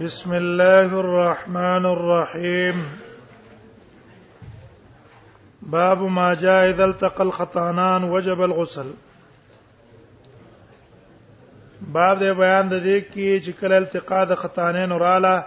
بسم الله الرحمن الرحيم باب ما جاء اذا التقى الخطانان وجب الغسل باب دې بیان د دې کې چې کله التقا د خطانین وراله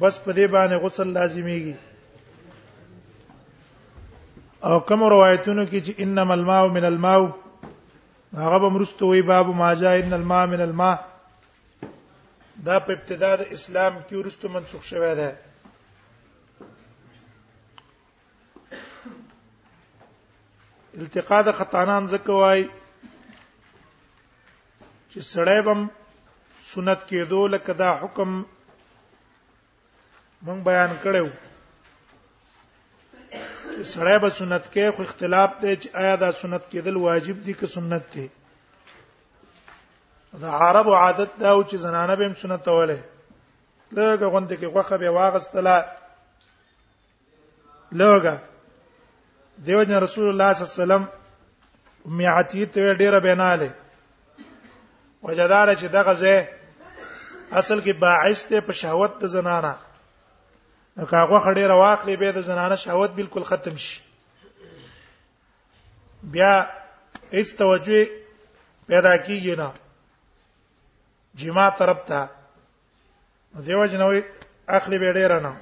بس په دې باندې غسل لازميږي او کوم روایتونو کې چې انما الماء من الماء هغه به مرستو وی باب ما جاء ان الماء من الماء دا په ابتدا د اسلام کې ورستو منسوخ شوی دی التقاء د خطانان زکه وای چې سړی بم سنت کېدو لکه دا حکم مونږ بیان کړو سړی به سنت کې خو اختلاف دی چې آیا دا سنت کېدل واجب دي که سنت دی دا عرب عادت دا او چې زنانه به هم سنت وله لږه غونډه کې غوخه به واغستله لوګه دیو جن رسول الله صلی الله علیه وسلم ام عتیه ته ډیره بناله وجدار چې دغه ځای اصل کې باعث ته په شهوت د زنانه نو کاغه خړې رواخلې به د زنانه شهوت بالکل ختم شي بیا هیڅ توجه پیدا کیږي نه جما طرف ته دیو جنوي اخلي به ډیر نه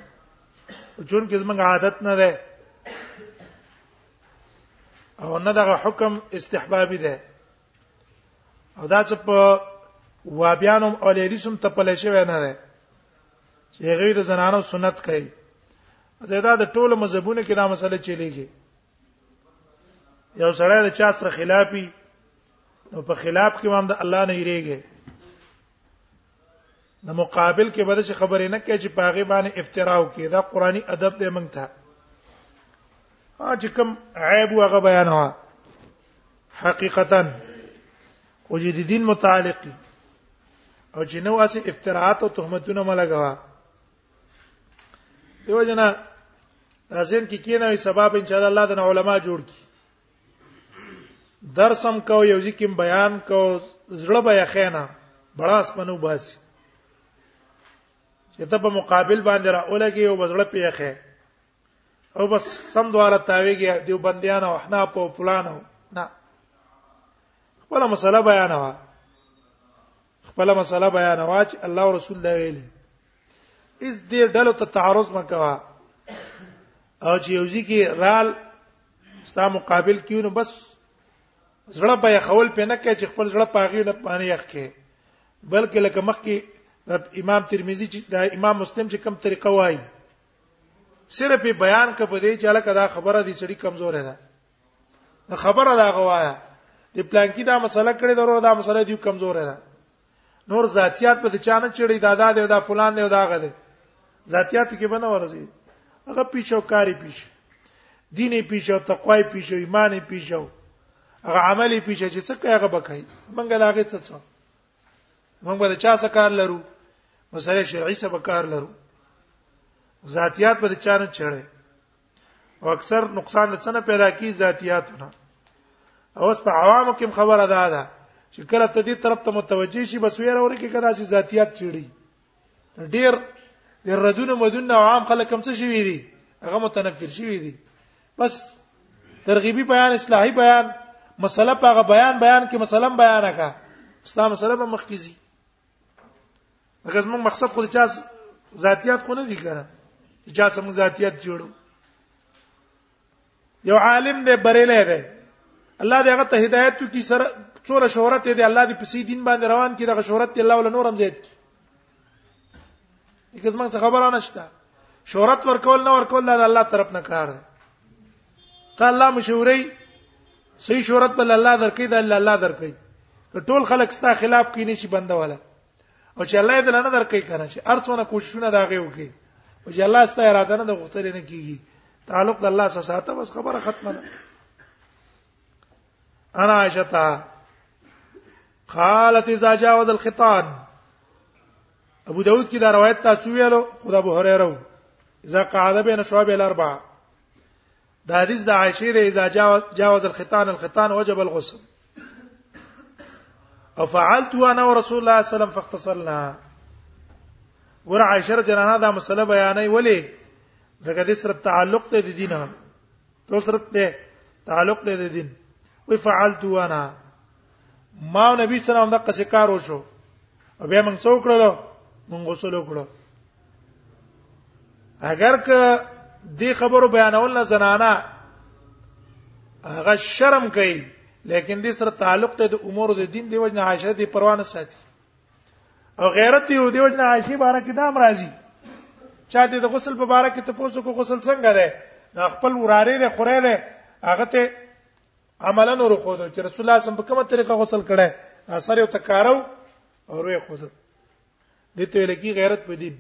جون کې زمونږ عادت نه ده او نه دغه حکم استحبابي ده او دا چې په وابیانم او لیلیسم ته پلې شوی نه ده چې غیر زنانو سنت کوي دا د ټولو مذهبونو کې دا مسله چلیږي یو سړی د چا سره خلافي نو په خلاف کې هم د الله نه یریږي نو مقابل کې به څه خبرې نه کوي چې پاغه باندې افترا وکړي دا قرآني ادب دی موږ ته ا چې کوم عیب هغه بیان وا حقیقتا او چې د دین متعلق او چې نو اسې افتراعات او تهمتونه ملګوا دیو جنا ځین کې کینای سبب ان شاء الله د علماء جوړ کی درسم کو یو ځکه بیان کو زړه به یخینا بلاس پنو بس چې ته په مقابل باندې را اولګي او بزړه پیخه او بس سم دواله تاویږي دیو بندیان او احنا په پلانو نه خپل مسله بیانوا خپل مسله بیانوا چې الله او رسول دا ویلي اس دې ډلو ته تعارض مکوا او چې یو ځکه رال ستا مقابل کیو نو بس زړه به خول په نه کې چې خپل زړه پاغي نه پانه یخ کې بلکې لکه مخکې امام ترمذی چې دا امام مسلم چې کم طریقه وایي صرف بیان کپ دی چې الکه دا خبره دي سړي کمزور ده خبره دا غوایا د پلان کې دا مسله کړې درو دا مسله دی کمزور ده نور ذاتيات په چانه چړي دادا دی دا فلان دی دا غه دی ذاتيات کې بنه ورزي هغه پیچو کاری پیچ دیني پیچو تقوای پیچو ایماني پیچو هغه عملي پیچ چې څه کوي هغه بکای منګه لاغه څه څه موږ به چا څه کار لرو مسله شرعي څه به کار لرو ذاتيات په چانه چړي او اکثر نقصان د څنګه پیدا کی ذاتیاتونه اوس په عوامو کې خبره ده ده چې کله ته دې طرف ته متوجي شي بس ویره ورې کې کدا چې ذاتیات چیړي ډیر د ردونه مدونه عام خلک هم څه شي دي هغه متنفر شي دي بس ترغیبی بیان اصلاحي بیان مسله په بیان بیان کې مسلم بیان کا اسلام سره مخکې هغه زموږ مقصد خو چا ذاتيات خو نه دي کړه چا سم ذاتيات جوړو یو عالم دې بریلې ده الله دې هغه ته هدایت کی سره څوره شهرت دې الله دې پسې دین باندې روان کی دغه شهرت الله ول نورم زید کی هیڅ موږ خبره نشته شهرت ورکول نه ورکول دا الله طرف نه کار دی ته الله مشوري صحیح شهرت بل الله درکې دا الله درکې ټول خلک ستا خلاف کینې شي بنده والا او چې الله دې نه درکې کنه چې ارڅونه کوششونه دا غي وکي او چې الله ست اراده نه غوښتل نه کیږي تعلق د الله سره ساته بس خبره ختمه ده انا عائشه قالت اذا جاوز الخطان ابو داود کی دا روایت تاسو ویلو خدا ابو هريره اذا قعد بين شعب الاربعه دا حدیث د عائشه د اذا جاوز الختان الختان وجب الغسل او فعلت انا ورسول الله صلی الله علیه وسلم فاختصرنا ور عائشه جنانه دا مسله بیانې ولی ځکه د سره تعلق ته د دین هم تو سره ته تعلق ته د دین وی فعلت انا ما نبی صلی الله علیه وسلم دا قصې کار وشو او بیا موږ څو کړلو موږ غسل وکړو اگر که دې خبرو بیانول نه زنانه هغه شرم کوي لیکن دې سره تعلق ته د امور د دین دی وجنه عائشه دې پروا نه ساتي او غیرت دی دی وجنه عائشه بارک دا مرাজি چا دې د غسل په بارک ته پوسو کو غسل څنګه ده دا خپل وراره دې خوره ده هغه ته عملا نور خو چې رسول الله سم په کومه طریقه غسل کړي اثر یو تکارو او روي خو دې ته لکی غیرت په دې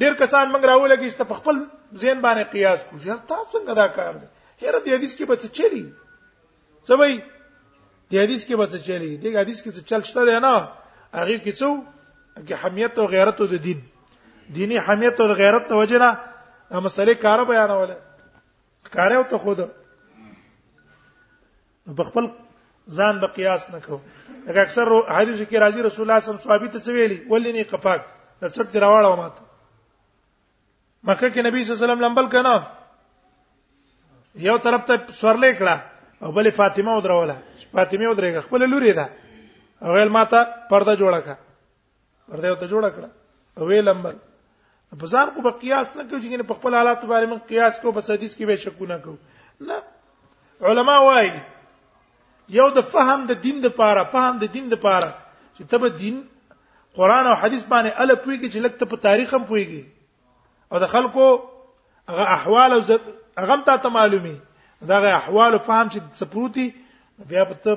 ډیر کسان موږ راول کې چې په خپل ذهن باندې قیاس کوو یار تاسو څنګه دا کار دی یاره دې حدیث کې به څه چلی سمای دې حدیث کې به څه چلی دې حدیث کې څه چل شته نه هغه کې څو کې حمیت او غیرت او د دین دینی حمیت او غیرت ته وجنه مسلې کار بیانوله کار او ته خود په خپل ځان به قیاس نه کو لکه اکثر حدیث کې راځي رسول الله صلی الله علیه وسلم صحابي ته ویلي ولې نه قفاک د څټ دی راوړاو ماته مکه کې نبی صلی الله علیه وسلم لمبل کنه یو طرف ته سورلې کړه او بلې فاطمه ودروله فاطمه ودرېګه خپل لوري ده او غل ماته پرده جوړه کړه پرده ته جوړ کړه او وی لمبل په ځان خو به قیاس نه کوي چې په خپل حالات باندې من قیاس کو بس حدیث کې به شکونه کو نه علما وايي یو د فهم د دین د پاره فهم د دین د پاره چې تب دین قران او حدیث باندې ال پويږي چې لکه په تاریخ هم پويږي او د خلکو هغه احوال او هغه ته معلومي دا احوال فهم چې سپروتي بیا په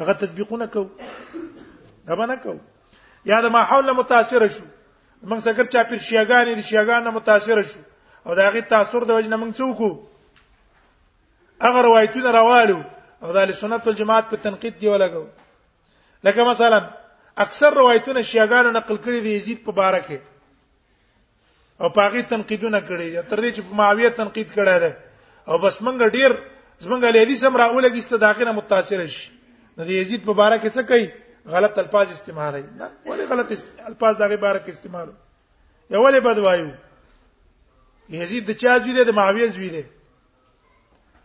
هغه تطبیقونه کو دا باندې کو یا د ماحول له متاثر شو موږ څنګه چا پیر شیاګان دي شیاګان نه متاثر شو او دا غي تاثر د وجنه موږ څوک هغه روایتونه راوالو او د سنت والجماعت په تنقید دی ولګو لکه مثلا اکثر روایتونه شیاګانو نقل کړي دي یزید په باره کې او پاغي تنقیدونه کړي دي تر دې چې معاویه تنقید کړی دی او بس منګ ډیر زمنګ له دې سم راولګي ست داخله متاثر شي د یزید په باره کې څه کوي غلط الفاظ استعمالوي نه ولې غلط الفاظ دغه باره کې استعمالو یا ولې بد وایو یزید د چا زوی دی د معاویه زوی دی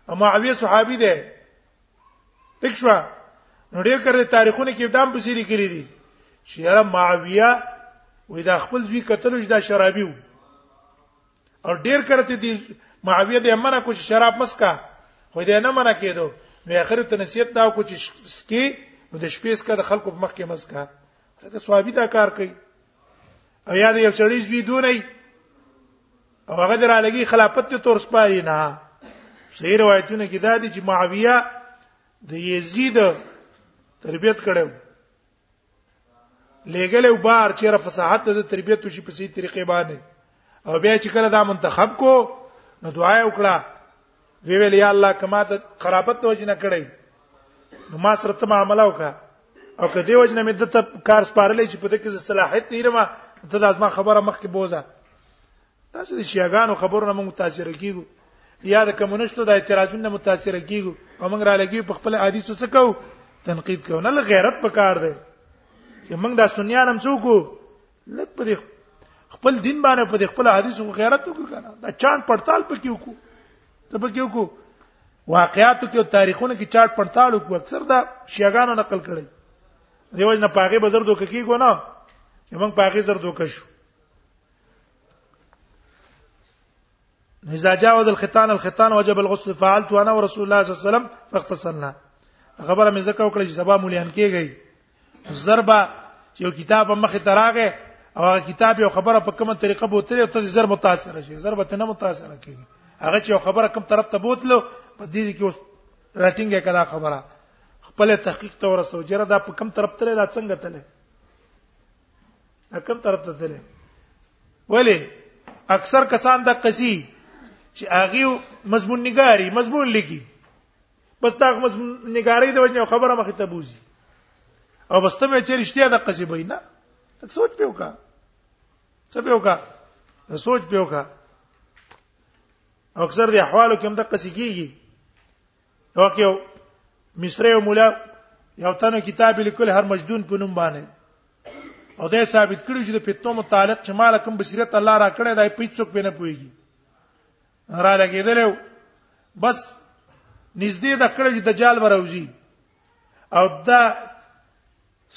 او معاویه صحابي دی پښوا نو ډېر کړه تاریخونه کې دام پسې لیکلي دي چې یاره معاویه وې دا خپل ځوی قتل وجدا شرابي وو او ډېر کړه ته دي معاویه دې منه کو چې شراب مسکا خو دې نه منه کېدو نو اخر ته نصیحت دا کو چې سکي نو د شپې سکه د خلکو په مخ کې مسکا دا صحابي دا کار کوي او یا د یو سړی زوی دونی او هغه درا لګي خلافت ته تور سپاري نه صحیح روایتونه کې دا دي چې معاویه د یزید تربیت کړو لګل او بار چې را فصاحت د تربیت وشي په سي طریقې باندې او بیا چې کله دا منتخب کو نو دعا وکړه وی ویل یا الله کما ته قرابت د وجنه کړی نو ما سره ته معاملې وکا او که دی وجنه مې د ته کار سپارلې چې په دې کې صلاحیت نه لرم ته د ازما خبره مخ کې بوزه تاسو د شیعاګانو خبرونه موږ متاثر کیږو یا د کمونستو د اعتراضونو متاثر کیږو او موږ را لګي په خپل عادي څه کو تنقید کو نه غیرت پکار دی چې موږ د سنیان هم څوک لږ په دې خپل دین باندې په دې خپل حدیثو غیرت وکړه کنه دا چاند پړتال پکې وکړو ته پکې وکړو واقعاتو کې او تاریخونو کې چاند پړتال وکړو اکثر دا شیعاګانو نقل کړي دیو جن پاګه بازار دوک کیږو نه چې موږ پاګه زر دوک شو اذا جاوز الختان الختان وجب الغسل فعلت انا ورسول الله صلی الله علیه وسلم فاغتسلنا خبره مې زکه وکړه چې سبا مليان کېږي ضربه یو کتاب مخه تراغه او هغه کتاب یو خبره په کومه طریقه بوتل او ته زر متاثر شي ضربه ته نه متاثر کیږي هغه چې خبره کوم طرف ته بوتلو په دې کې اوس راټینګه کړه خبره خپل تحقیق ته ورسو جره دا په کوم طرف ته دا څنګه تله کوم طرف ته تله ولی اکثر کسان د قصي چې هغه مضمون نګاری مضمون لیکي بس دا مز نګاری د وجه خبره مخ ته بوزي او بس ته چې رښتیا د قصې بینا تک سوچ پیو کا څه پیو کا سوچ پیو کا اکثر د احوالو کې هم د قصې کیږي یو مصری او مولا یو تنه کتاب لیکل هر مجدون په نوم باندې او دا ثابت کړی چې د فتنو متعلق چې مال کوم بصیرت الله را کړی دا په هیڅ څوک نه پويږي را لګیدلو بس نږدې د کړه چې دجال وروزی او دا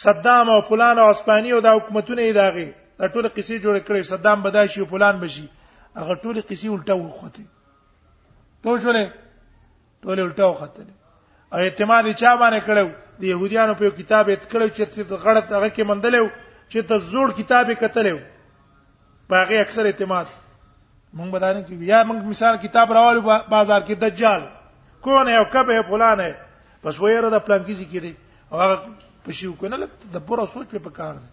صدام او فلان او اسپانی او د حکومتونه یې داغه دا ټول قصې جوړ کړې صدام بداشي او فلان بشي هغه ټول قصې الټه وخته پوه شولې ټول الټا وختل او اعتماد چا باندې کړو د يهوديانو په کتاب ات کړو چې ته غلط هغه کې مندلو چې ته زوړ کتاب کتلو په هغه اکثر اعتماد مونږ بدانه کې یا مونږ مثال کتاب راوالو بازار کې دجال کون یو کبه فلان ہے پس ویره د پلان کې ذکر دی او هغه پښیو کنه لکه د پوره سوچ په کار دی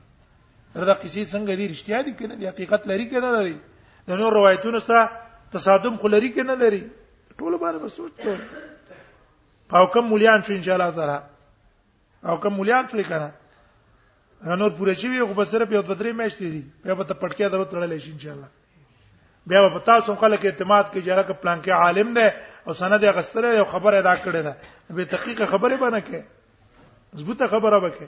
دا قصې څنګه دي رښتیا دي کنه د حقیقت لري کنه لري د نور روایتونو سره تصادم خو لري کنه لري ټول باندې به سوچ کوي او کوم مليان شو ان شاء الله تعالی او کوم مليان شو کنه نور پوره شي خو بس صرف یو بدرې میاشتې دي بیا به ته پټکیا درو تړلې شي ان شاء الله بیا به تاسو خلک اعتماد کوي چې راکه پلان کې عالم دی او سند یې غستره یو خبره ادا کړې ده به تحقیق خبره باندې کې مضبوطه خبره وکړي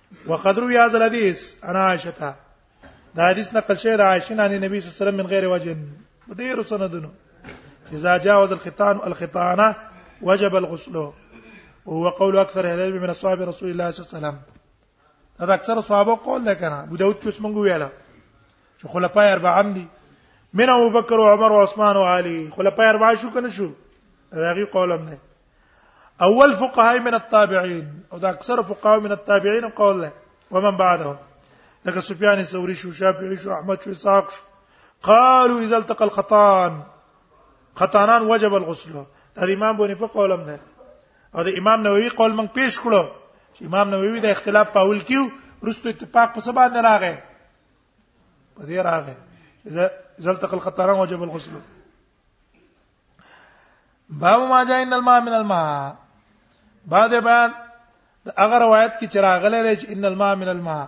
وقد روي هذا الحديث عن عائشه دا حدیث نقل شوی د عائشه نه نبی صلی الله علیه وسلم من غیر وجه ډیر سندونو اذا جاوز الختان الختانه وجب الغسل وهو قول اكثر اهل العلم من اصحاب رسول الله صلی الله عليه وسلم دا اکثر صحابه قول ده کنه ابو داود کې څنګه ویاله چې خلفای اربعه دي من ابو بکر او عمر او عثمان او علي خلفای اربعه شو کنه شو هغه قول هم نه اول فقهاء من التابعين او دا اکثر فقهاء من التابعين قول له ومن بعده لکه سفيان الثوري شو شافعي شو احمد شو اسحاق شو قالوا اذا التقى الخطان خطانان وجب الغسل دا امام بونی په قولم ده او د امام نووي قول من پیش کړو چې امام نووي د اختلاف په اول کېو رستو اتفاق په سبا نه راغی په دې راغی اذا التقى الخطران وجب الغسل باب ما جاء ان الماء من الماء بعد بعد هغه روایت کې چراغله دی چې ان الماء من الماء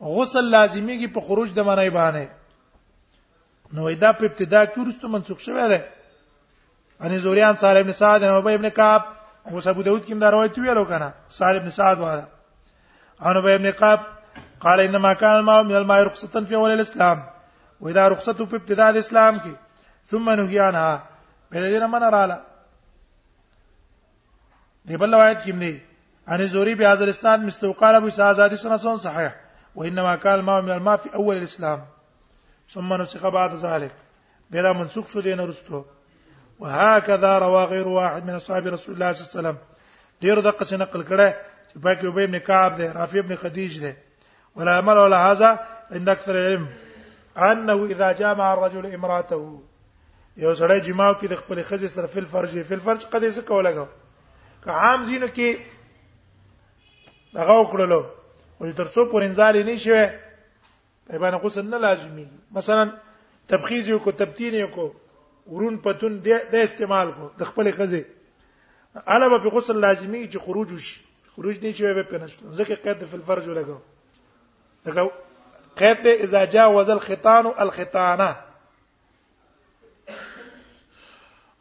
غسل لازمی کې په خروج د منای باندې نو دا په ابتدا کې ورسته منسوخ شوی دی ان زوریان سالم ابن سعد او ابن کعب او ابو داود کې دا روایت ویلو کنه سالم ابن سعد وره ان ابي ابن كعب قال انما كان الماء من الماء رخصه في اول الاسلام واذا رخصته في ابتداء الاسلام کې ثم نهي عنها بل دې نه رالا رااله دی بل روایت کې دی ان زوري به حاضر اسناد مستوقال ابو سعد سنن صحيح وانما كان الماء من الماء في اول الاسلام ثم نسخ بعد ذلك بلا منسوخ شو دین ورستو وهكذا روى غير واحد من اصحاب رسول الله صلى الله عليه وسلم ډیر دقه څخه نقل کړه چې پاک ابي ابن كعب ده رافي ابن خديج ده ولا عمل ولا هذا عند اكثر العلم انه اذا جامع الرجل امراته یو سړی جماع کې د خپل خزې سره فل فرج فل فرج قدې څه کوله غو که عام زینو کې دغه وکړلو او ترڅو پورینځالي نه شوه په باندې غسل نه لازمي مثلا تبخیز یو کو تبتین یو کو ورون پتون د استعمال کو د خپل خزه علاوه په غسل لازمي چې خروج وشي خروج نه شي به پنشت ځکه قید فی الفرج لګاو لګاو قید ته اذا جاوز الختان الختانه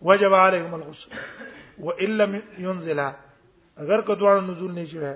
وجب عليهم الغسل وان لم ينزلها اگر کو دوه نزول نه شي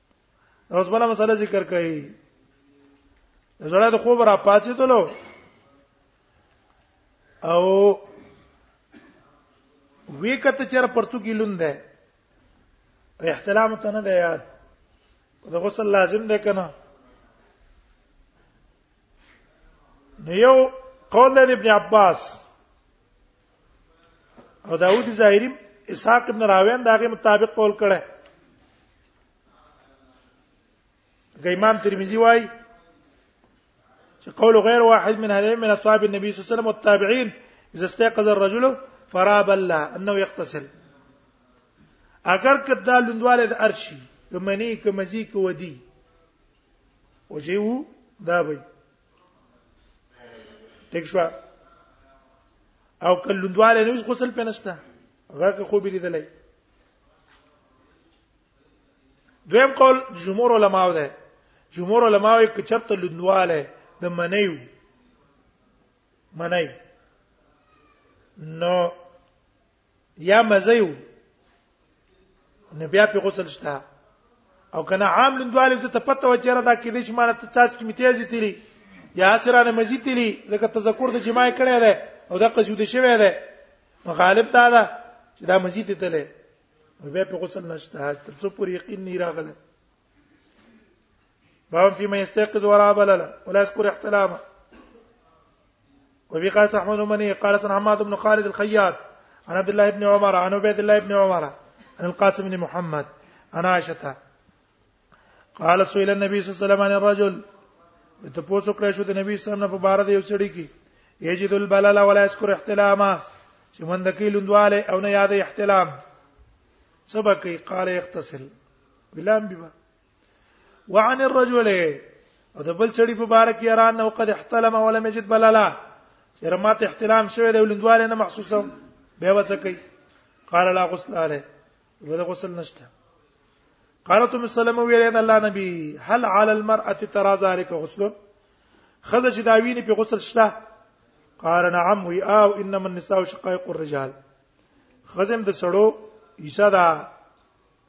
اوس بل مسله ذکر کړي زړه د خوب را پاتې دلو او وی کته چر پرتګی لوند ده احتلام ته نه ده یاد د غسل لازم ده کنه نو یو قول د ابن عباس او داوود ظاهری اسحاق ابن راوین داغه مطابق قول کړه امام ترمذی وای چې قول غیر واحد من هذه من اصحاب النبي صلی الله عليه وسلم والتابعين اذا استيقظ الرجل فراب الله انه يغتسل اگر کدا لندواله د ارشي کمنی کمزی کو ودی او چې وو دا وای ټیک شو او کلوندواله نو غسل پنسته غاکه خو بلی دلای دویم قول جمهور علماو ده جمهور علماو کې چرته لوندواله د منیو منای نو یا مزیو نه بیا په غسل شته او کنه عام لندواله ته تپته و چیرې دا کې دې چې مال ته چاچ کې میتیازي تیری یا سرانه مزي تیری لکه تذکر د جماع کړی دی او دا قصوده شوی دی غالب دا ده چې دا مزي ته تله بیا په غسل نشته تر څو پورې یقین نه راغله باب فيما يستيقظ وراء بلل ولا يذكر احتلامه وفي قال احمد مني قال سن حماد بن خالد الخياط عن عبد الله بن عمر عن عبيد الله بن عمر عن القاسم بن محمد عن عائشه قال سئل النبي صلى الله عليه وسلم عن الرجل ته پوسو کړی شو د نبی صلی الله علیه وسلم په بار دی یو چړی کی یجد البلل ولا یذكر احتلاما چې مندکی لوندواله او نه یاد احتلام سبق قال يغتسل بلام بما وعن الرجل او د بل چړي په بار کې اران او قد احتلم ولم يجد بلالا رمات احتلام شوه د ولندواله نه محسوسه به وسکي قال لا غسل عليه ودا غسل نشته قالت ام سلمہ ویلې د الله نبی هل على المرأه ترى ذلك غسل خزه چې دا ویني په غسل شته قال نعم وی او انما النساء شقائق الرجال خزم د سړو عیسی دا